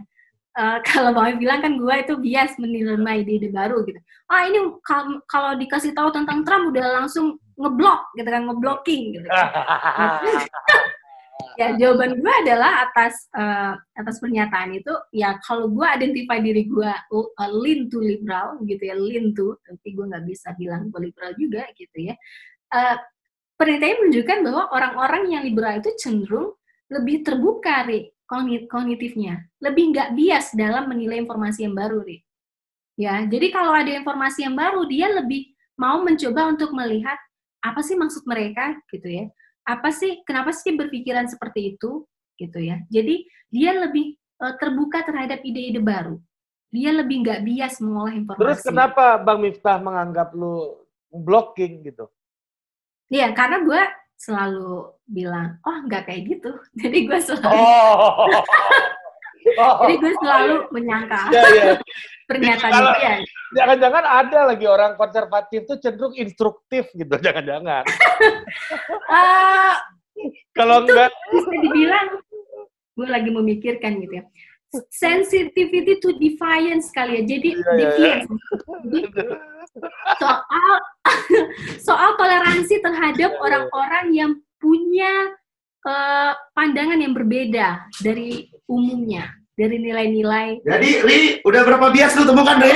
Eh, kalau mau bilang kan gue itu bias menerima ide-ide baru gitu ah ini kal- kalau dikasih tahu tentang Trump udah langsung ngeblok gitu kan ngeblocking gitu ya jawaban gue adalah atas uh, atas pernyataan itu ya kalau gue identify diri gue uh, lean to liberal gitu ya lean to tapi gue nggak bisa bilang gue liberal juga gitu ya. Uh, penelitian menunjukkan bahwa orang-orang yang liberal itu cenderung lebih terbuka ri kognitifnya. Lebih nggak bias dalam menilai informasi yang baru ri. Ya jadi kalau ada informasi yang baru dia lebih mau mencoba untuk melihat apa sih maksud mereka gitu ya apa sih kenapa sih berpikiran seperti itu gitu ya jadi dia lebih uh, terbuka terhadap ide-ide baru dia lebih nggak bias mengolah informasi terus kenapa bang Miftah menganggap lu blocking gitu Iya, karena gue selalu bilang, oh nggak kayak gitu. Jadi gue selalu, oh. oh. jadi gue selalu menyangka ya, ya. Pernyataan dia. Jangan-jangan ada lagi orang konservatif tuh cenderung instruktif gitu, jangan-jangan. uh, Kalau enggak bisa dibilang gue lagi memikirkan gitu ya. Sensitivity to defiance kali ya. Jadi ya, defiance. Ya, ya. soal soal toleransi terhadap orang-orang yang punya uh, pandangan yang berbeda dari umumnya dari nilai-nilai. Jadi, Ri, udah berapa bias lu temukan, Ri?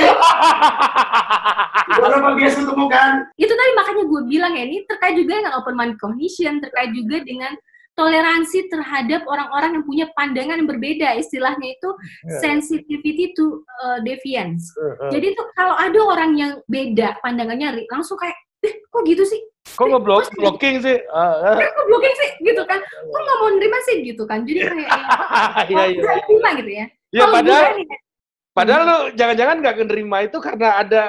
udah berapa bias lu temukan? Itu tadi makanya gue bilang ya, ini terkait juga dengan open mind cognition, terkait juga dengan toleransi terhadap orang-orang yang punya pandangan yang berbeda. Istilahnya itu yeah. sensitivity to uh, deviance. Uh, uh. Jadi tuh kalau ada orang yang beda pandangannya, langsung kayak, eh, kok gitu sih? Kok nggak blok blocking sih? Uh, uh. Kok blocking sih? Gitu kan? Kok nggak mau nerima sih? Gitu kan? Jadi kayak ya, ya, ya. terima gitu ya. Ya padahal, gue, padahal lu jangan-jangan nggak menerima itu karena ada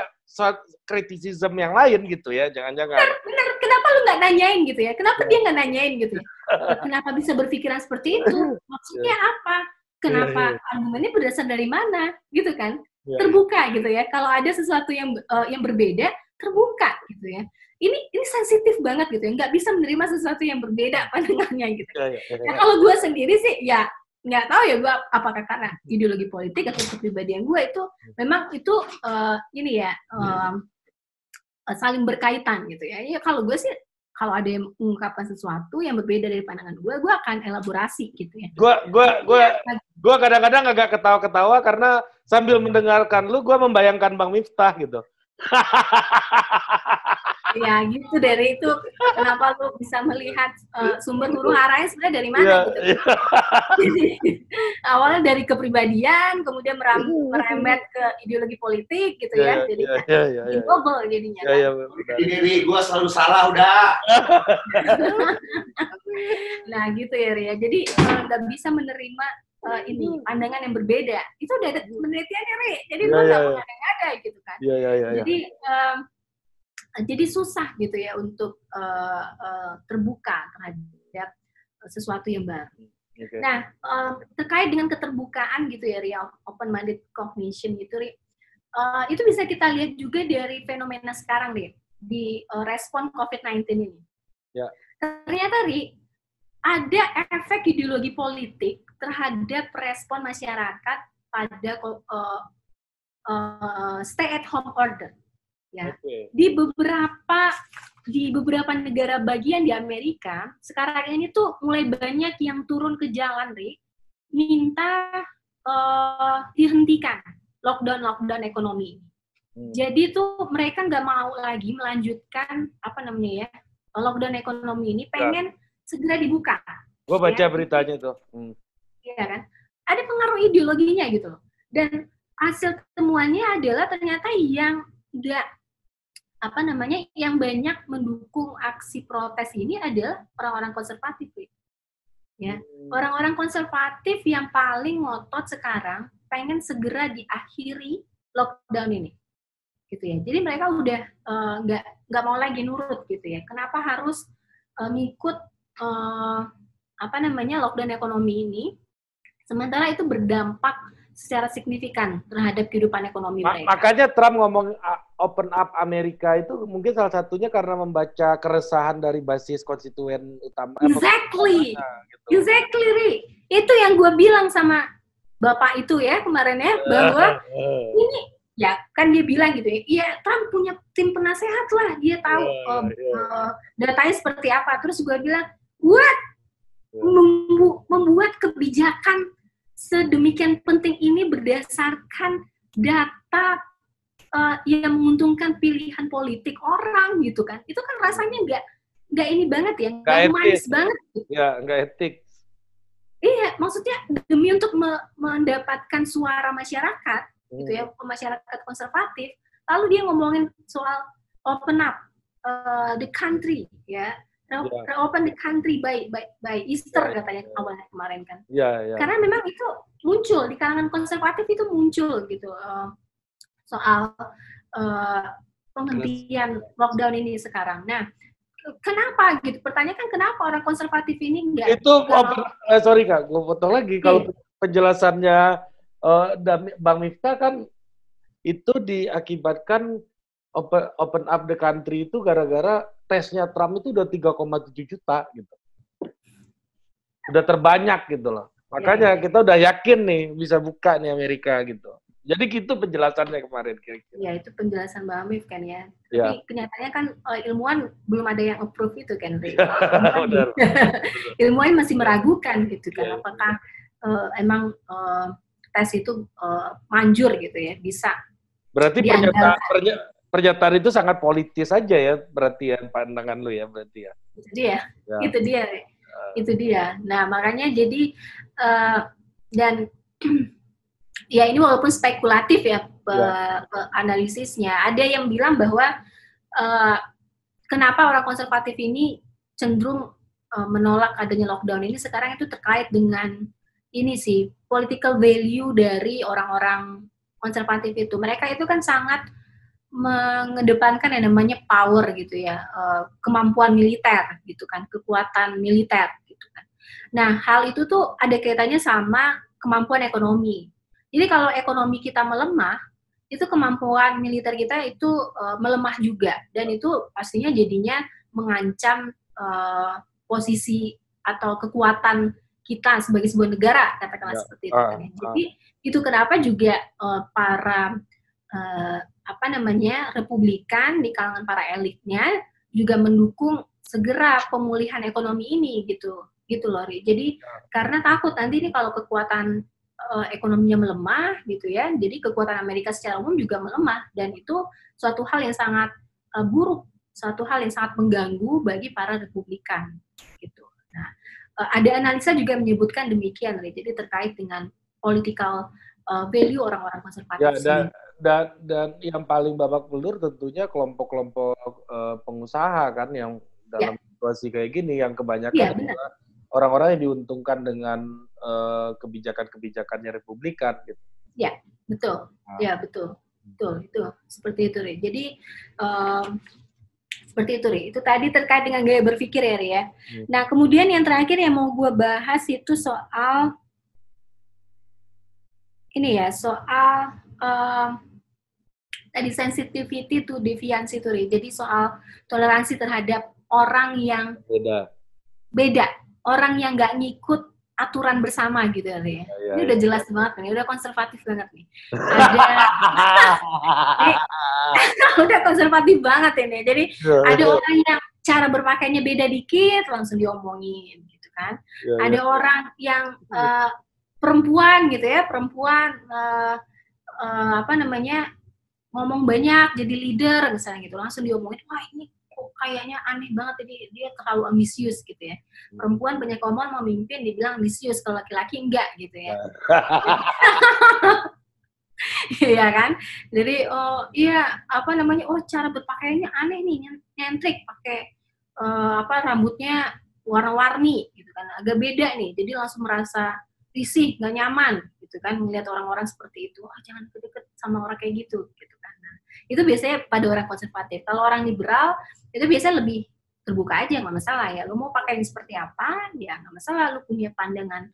kritisisme yang lain gitu ya, jangan-jangan. Benar, benar. Kenapa lu nggak nanyain gitu ya? Kenapa dia nggak nanyain gitu ya? Kenapa bisa berpikiran seperti itu? Maksudnya apa? Kenapa yeah. argumennya berdasar dari mana? Gitu kan? Terbuka gitu ya. Kalau ada sesuatu yang uh, yang berbeda, terbuka gitu ya. Ini ini sensitif banget gitu ya. Nggak bisa menerima sesuatu yang berbeda pandangannya gitu. Ya, ya, ya, Nah, kalau gue sendiri sih ya nggak tahu ya gue apakah karena ideologi politik atau kepribadian gue itu memang itu uh, ini ya um, saling berkaitan gitu ya. Ya kalau gue sih kalau ada yang mengungkapkan sesuatu yang berbeda dari pandangan gue, gue akan elaborasi gitu ya. Gue gue gue gue kadang-kadang agak ketawa-ketawa karena sambil mendengarkan lu, gue membayangkan Bang Miftah gitu. Ya gitu dari itu kenapa lu bisa melihat uh, sumber huru haranya sebenarnya dari mana yeah, gitu? yeah. Jadi, awalnya dari kepribadian kemudian meram, merembet ke ideologi politik gitu yeah, ya. jadi yeah, yeah, yeah, yeah. global jadinya yeah, yeah, kan? ini gue selalu salah udah. Nah gitu ya Ria jadi eh, nggak uh, bisa menerima uh, ini pandangan yang berbeda itu udah ada penelitiannya Ri jadi yeah, nggak yeah, yeah. ada gitu kan yeah, yeah, yeah, jadi um, jadi susah gitu ya untuk uh, uh, terbuka terhadap sesuatu yang baru. Okay. Nah, uh, terkait dengan keterbukaan gitu ya, real open minded cognition gitu, uh, itu bisa kita lihat juga dari fenomena sekarang deh di uh, respon COVID-19 ini. Ya. Ternyata Ri, ada efek ideologi politik terhadap respon masyarakat pada uh, uh, stay at home order ya. Okay. Di beberapa di beberapa negara bagian di Amerika sekarang ini tuh mulai banyak yang turun ke jalan, Ri, minta uh, dihentikan lockdown lockdown ekonomi. Hmm. Jadi tuh mereka nggak mau lagi melanjutkan apa namanya ya lockdown ekonomi ini, pengen. Segera dibuka. Gue baca ya. beritanya tuh. Hmm. Iya kan? Ada pengaruh ideologinya gitu Dan hasil temuannya adalah ternyata yang nggak apa namanya yang banyak mendukung aksi protes ini adalah orang-orang konservatif ya hmm. orang-orang konservatif yang paling ngotot sekarang pengen segera diakhiri lockdown ini gitu ya jadi mereka udah eh, nggak uh, nggak mau lagi nurut gitu ya kenapa harus uh, ngikut uh, apa namanya lockdown ekonomi ini sementara itu berdampak secara signifikan terhadap kehidupan ekonomi Ma mereka. Makanya Trump ngomong open up Amerika itu mungkin salah satunya karena membaca keresahan dari basis konstituen utama. Exactly, gitu. exactly, Ri. Itu yang gue bilang sama bapak itu ya kemarin ya bahwa ini ya kan dia bilang gitu ya, iya Trump punya tim penasehat lah, dia tahu uh. Uh, datanya seperti apa. Terus gue bilang, what? Ya. membu- membuat kebijakan sedemikian penting ini berdasarkan data uh, yang menguntungkan pilihan politik orang gitu kan itu kan rasanya nggak nggak ini banget ya Nggak humanis banget Ya, nggak etik. iya maksudnya demi untuk me- mendapatkan suara masyarakat gitu ya masyarakat konservatif lalu dia ngomongin soal open up uh, the country Ya. Reopen the country by by, by Easter Ya, katanya ya. awalnya kemarin kan Ya, ya. karena memang itu muncul di kalangan konservatif itu muncul gitu eh, soal eh, penghentian lockdown ini sekarang. Nah, kenapa gitu? Pertanyaan kan kenapa orang konservatif ini enggak Itu eh, sorry kak, gue potong lagi. Kalau penjelasannya eh, Dam- Bang Miftah kan itu diakibatkan open, open up the country itu gara-gara tesnya Trump itu udah 3,7 juta gitu. Udah terbanyak gitu loh. Makanya kita udah yakin nih bisa buka nih Amerika gitu. Jadi gitu penjelasannya kemarin kira-kira. ya itu penjelasan Mbak Amif kan ya. Ya. Tapi kenyataannya kan eh, ilmuwan belum ada yang approve itu kan. Benar. ilmuwan masih meragukan gitu kan Iya, apakah eh, emang eh, tes itu eh, manjur gitu ya bisa Berarti pernyataan, pernya- pernyataan itu sangat politis aja ya, berarti ya pandangan lu ya, berarti ya. itu dia Ya. itu dia Ri. itu dia nah makanya jadi eh, dan ya ini walaupun spekulatif ya pe- Ya. pe- analisisnya ada yang bilang bahwa eh, kenapa orang konservatif ini cenderung eh, menolak adanya lockdown ini sekarang itu terkait dengan ini sih political value dari orang-orang konservatif itu mereka itu kan sangat mengedepankan yang namanya power gitu ya eh, kemampuan militer gitu kan kekuatan militer gitu kan nah hal itu tuh ada kaitannya sama kemampuan ekonomi jadi kalau ekonomi kita melemah itu kemampuan militer kita itu eh, melemah juga dan itu pastinya jadinya mengancam eh, posisi atau kekuatan kita sebagai sebuah negara katakanlah Ya. seperti itu kan ya. Ah, jadi itu kenapa juga eh, para eh, apa namanya republikan di kalangan para elitnya juga mendukung segera pemulihan ekonomi ini gitu gitu loh Ri. jadi karena takut nanti nih kalau kekuatan eh, ekonominya melemah gitu ya jadi kekuatan Amerika secara umum juga melemah dan itu suatu hal yang sangat eh, buruk suatu hal yang sangat mengganggu bagi para republikan gitu nah eh, ada analisa juga menyebutkan demikian Ri. jadi terkait dengan political eh, value orang-orang konservatif Ya, dan, dan dan yang paling babak belur tentunya kelompok-kelompok eh, pengusaha kan yang dalam situasi kayak gini yang kebanyakan adalah orang-orang yang diuntungkan dengan eh, kebijakan-kebijakannya Republikan gitu. betul Ah. ya betul betul itu seperti itu Ri. jadi em, seperti itu Ri. itu tadi terkait dengan gaya berpikir ya Ri ya Hmm. nah kemudian yang terakhir yang mau gue bahas itu soal ini ya soal em, tadi sensitivity to deviance itu jadi soal toleransi terhadap orang yang Beda. beda orang yang nggak ngikut aturan bersama gitu ya Ri. Ya, ini ya, udah jelas banget nih udah konservatif banget nih ada udah konservatif banget ini. Jadi ya. ada orang yang cara berpakaiannya beda dikit langsung diomongin gitu kan. Ya, ya. Ada orang yang eh, perempuan gitu ya, perempuan eh, eh, apa namanya ngomong banyak jadi leader misalnya gitu langsung diomongin wah ini kok kayaknya aneh banget jadi dia terlalu ambisius gitu ya perempuan banyak ngomong mau mimpin dibilang ambisius kalau laki-laki enggak gitu ya Iya kan? Jadi oh iya apa namanya? Oh cara berpakaiannya aneh nih, nyen- nyentrik pakai eh, apa rambutnya warna-warni gitu kan. Agak beda nih. Jadi langsung merasa risih, nggak nyaman gitu kan melihat orang-orang seperti itu. Ah jangan deket-deket sama orang kayak gitu gitu kan. Nah, itu biasanya pada orang konservatif. Kalau orang liberal itu biasanya lebih terbuka aja nggak masalah ya. Lu mau pakaian seperti apa? Ya nggak masalah. Lu punya pandangan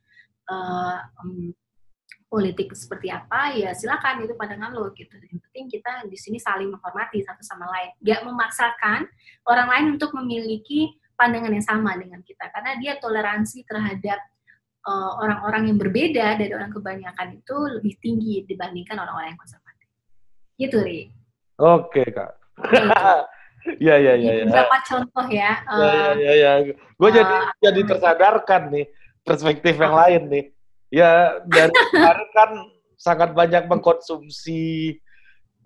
eh, em, politik seperti apa ya silakan itu pandangan lo gitu yang penting kita di sini saling menghormati satu sama lain nggak memaksakan orang lain untuk memiliki pandangan yang sama dengan kita karena dia toleransi terhadap eh, orang-orang yang berbeda dari orang kebanyakan itu lebih tinggi dibandingkan orang-orang yang konservatif gitu ri Oke kak. Gitu. Iya iya iya. Ya. beberapa contoh ya. Iya iya eh, iya. Ya. Gue jadi eh, apa jadi tersadarkan nih perspektif yang lain nih. Ya dari kemarin kan sangat banyak mengkonsumsi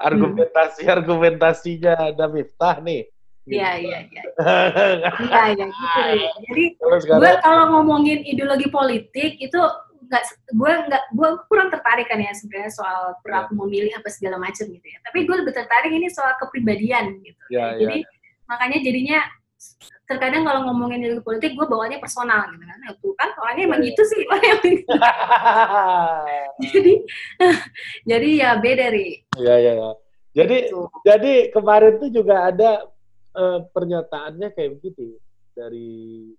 argumentasi argumentasinya ada Miftah nih. Iya iya iya. Iya iya gitu. Ri. Jadi gue kalau ngomongin ideologi politik itu nggak gue nggak gue kurang tertarik kan ya sebenarnya soal perilaku memilih apa segala macam gitu ya tapi gue lebih tertarik ini soal kepribadian gitu Ya, jadi makanya jadinya terkadang kalau ngomongin ideologi politik gue bawanya personal gitu kan ya, tuh kan orangnya emang Ya, ya. gitu sih orangnya gitu. jadi jadi ya beda ri Iya iya iya. Jadi Gitu. jadi kemarin tuh juga ada eh, pernyataannya kayak begitu dari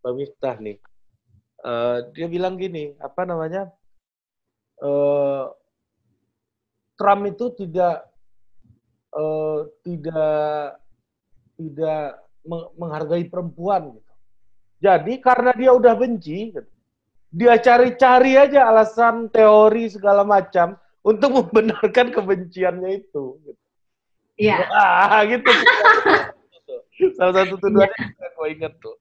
Bang Miftah nih. Eh, dia bilang gini, apa namanya? eh Trump itu tidak eh, tidak tidak me- menghargai perempuan gitu. Jadi karena dia udah benci, gitu, dia cari-cari aja alasan teori segala macam untuk membenarkan kebenciannya itu. Gitu. Iya Ah, gitu. Salah satu tuduhannya juga gue inget tuh.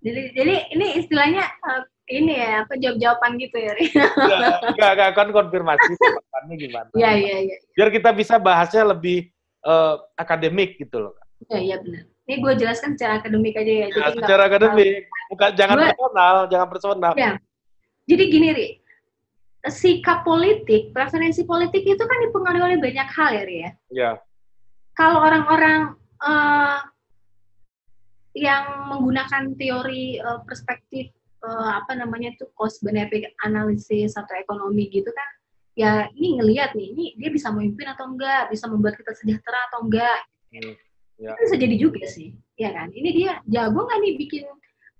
jadi jadi ini istilahnya eh, ini ya apa jawab jawaban gitu ya Enggak, enggak, enggak, kan konfirmasi tanggapannya gimana. iya iya iya Biar kita bisa bahasnya lebih eh, akademik gitu loh. iya iya benar ini gue jelaskan secara akademik aja ya Ya, jadi secara akademik, bukan jangan Gue- personal, jangan personal. Ya. Jadi gini, Ri. Sikap politik, preferensi politik itu kan dipengaruhi oleh banyak hal ya, Ri ya. Ya, Kalau orang-orang eh, yang menggunakan teori eh, perspektif eh, apa namanya itu cost benefit analysis atau ekonomi gitu kan, ya ini ngelihat nih, ini dia bisa memimpin atau enggak, bisa membuat kita sejahtera atau enggak. Hmm, ya. Itu bisa jadi juga sih, ya kan? Ini dia jago nggak nih bikin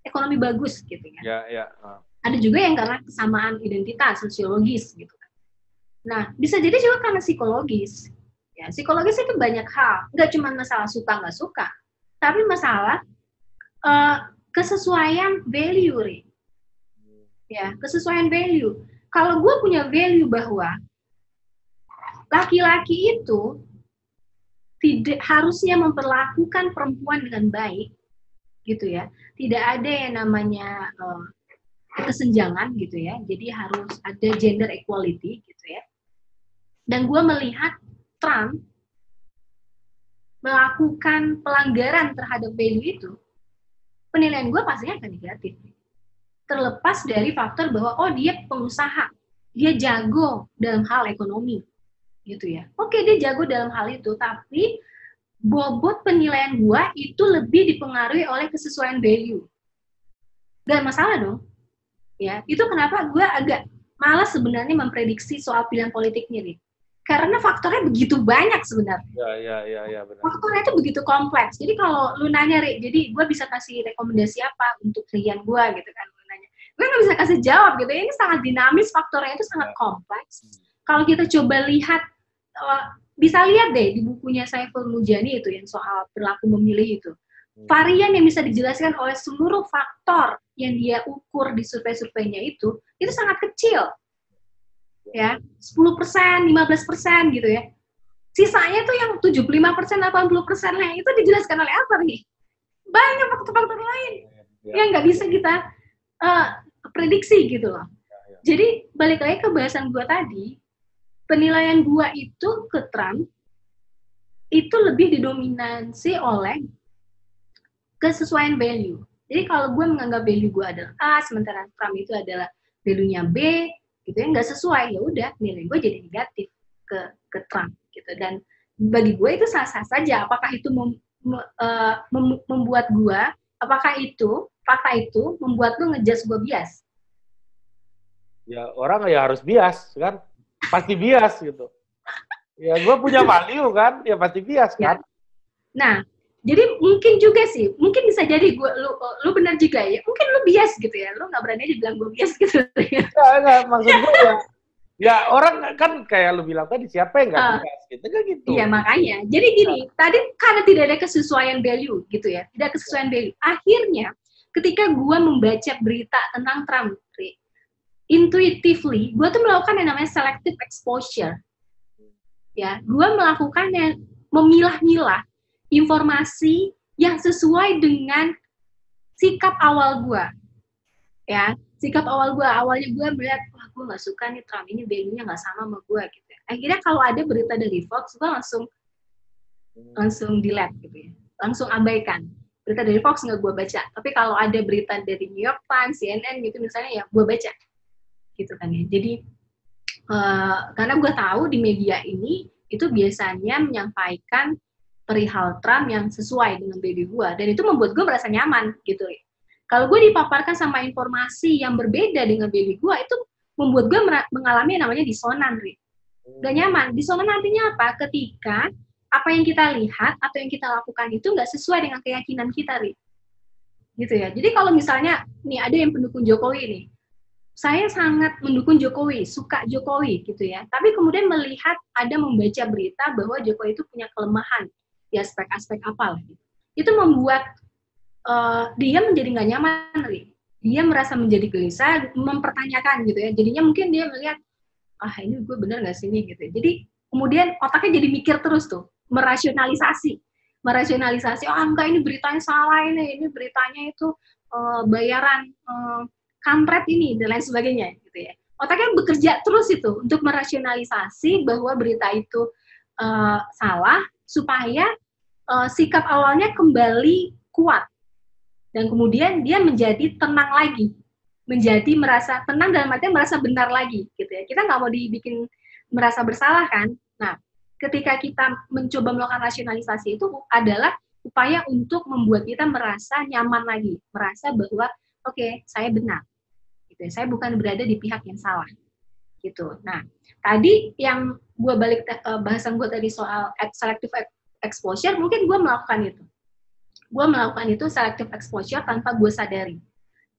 ekonomi bagus gitu kan? ya, ya. ah. ada juga yang karena kesamaan identitas sosiologis gitu kan. Nah, bisa jadi juga karena psikologis. Ya, psikologis itu banyak hal, nggak cuma masalah suka nggak suka, tapi masalah eh, kesesuaian value, ya kesesuaian value. Kalau gue punya value bahwa laki-laki itu tidak harusnya memperlakukan perempuan dengan baik, gitu ya. Tidak ada yang namanya eh, kesenjangan gitu ya. Jadi harus ada gender equality gitu ya. Dan gue melihat Trump melakukan pelanggaran terhadap value itu, penilaian gue pastinya akan negatif. Terlepas dari faktor bahwa oh dia pengusaha, dia jago dalam hal ekonomi, gitu ya. Oke dia jago dalam hal itu, tapi bobot penilaian gue itu lebih dipengaruhi oleh kesesuaian value. Gak masalah dong, ya itu kenapa gue agak malas sebenarnya memprediksi soal pilihan politiknya nih karena faktornya begitu banyak sebenarnya. Ya, ya, ya, ya, benar. faktornya itu begitu kompleks. Jadi kalau lu nanya Rik, jadi gue bisa kasih rekomendasi apa untuk klien gue gitu kan lu nanya. Gue nggak bisa kasih jawab gitu. Ini sangat dinamis faktornya itu sangat Ya. kompleks. Kalau kita coba lihat eh, bisa lihat deh di bukunya Saiful Mujani itu yang soal perilaku memilih itu. Hmm. varian yang bisa dijelaskan oleh seluruh faktor yang dia ukur di survei-surveinya itu itu sangat kecil ya 10 persen 15 persen gitu ya sisanya tuh yang 75 persen 80 persen lah itu dijelaskan oleh apa nih banyak faktor-faktor lain Ya. yang nggak bisa kita eh, prediksi gitu loh ya. jadi balik lagi ke bahasan gua tadi penilaian gua itu ke Trump itu lebih didominasi oleh kesesuaian value. Jadi kalau gue menganggap value gue adalah A, sementara Trump itu adalah value-nya B, gitu ya nggak sesuai, ya udah nilai gue jadi negatif ke ke Trump gitu. Dan bagi gue itu sah-sah saja. Apakah itu mem, me- eh, mem- membuat gue, apakah itu fakta itu membuat lu ngejudge gue bias? ya orang ya harus bias kan pasti bias gitu ya gue punya value kan ya pasti bias Ya. kan Nah, jadi mungkin juga sih, mungkin bisa jadi gue lu lu benar juga ya. Mungkin lu bias gitu ya. Lu nggak berani aja bilang gue bias gitu. ya enggak maksud gue ya ya orang kan kayak lu bilang tadi siapa yang nggak Ah. bias gitu kan gitu Iya makanya. Jadi gini, tadi karena tidak ada kesesuaian value gitu ya, tidak kesesuaian value. Akhirnya ketika gue membaca berita tentang Trump, intuitively, gue tuh melakukan yang namanya selective exposure. Ya, gue melakukan yang memilah-milah informasi yang sesuai dengan sikap awal gue. Ya, sikap awal gue. Awalnya gue melihat, wah gue nggak suka nih Trump, ini value-nya nggak sama sama gue gitu. Ya. Akhirnya kalau ada berita dari Fox, gue langsung langsung delete gitu ya. Langsung abaikan. Berita dari Fox nggak gue baca. Tapi kalau ada berita dari New York Times, CNN gitu misalnya ya gue baca. Gitu kan ya. Jadi uh, karena gue tahu di media ini itu biasanya menyampaikan perihal Trump yang sesuai dengan baby gue dan itu membuat gue merasa nyaman gitu kalau gue dipaparkan sama informasi yang berbeda dengan baby gue itu membuat gue mengalami yang namanya disonan Ri. gak nyaman disonan artinya apa ketika apa yang kita lihat atau yang kita lakukan itu nggak sesuai dengan keyakinan kita Ri. gitu ya jadi kalau misalnya nih ada yang pendukung Jokowi nih saya sangat mendukung Jokowi, suka Jokowi gitu ya. Tapi kemudian melihat ada membaca berita bahwa Jokowi itu punya kelemahan di aspek-aspek apa lah gitu. Itu membuat uh, dia menjadi nggak nyaman, Ri. Dia merasa menjadi gelisah, mempertanyakan gitu ya. Jadinya mungkin dia melihat, ah ini gue bener nggak sih ini gitu. Jadi kemudian otaknya jadi mikir terus tuh, merasionalisasi, merasionalisasi. Oh enggak ini beritanya salah ini, ini beritanya itu uh, bayaran uh, kampret ini dan lain sebagainya gitu ya. Otaknya bekerja terus itu untuk merasionalisasi bahwa berita itu uh, salah supaya uh, sikap awalnya kembali kuat. Dan kemudian dia menjadi tenang lagi. Menjadi merasa tenang dalam artinya merasa benar lagi gitu ya. Kita nggak mau dibikin merasa bersalah kan? Nah ketika kita mencoba melakukan rasionalisasi itu adalah upaya untuk membuat kita merasa nyaman lagi. Merasa bahwa oke okay, saya benar. Gitu ya. saya bukan berada di pihak yang salah gitu nah tadi yang gue balik uh, bahasan gue tadi soal selective exposure, mungkin gue melakukan itu. Gue melakukan itu selective exposure tanpa gue sadari.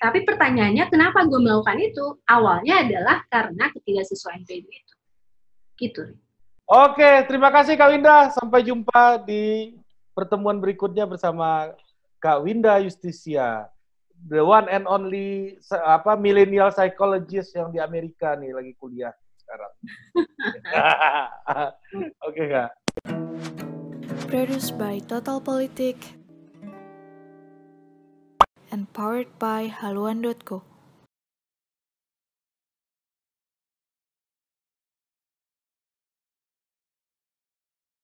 Tapi pertanyaannya, kenapa gue melakukan itu? Awalnya adalah karena ketidaksesuaian value itu. Gitu. Oke, terima kasih Kak Winda. Sampai jumpa di pertemuan berikutnya bersama Kak Winda Justisia. The one and only apa millennial psychologist yang di Amerika nih lagi kuliah sekarang. Oke okay, kak. Produced by Total Politik and powered by haluan.co.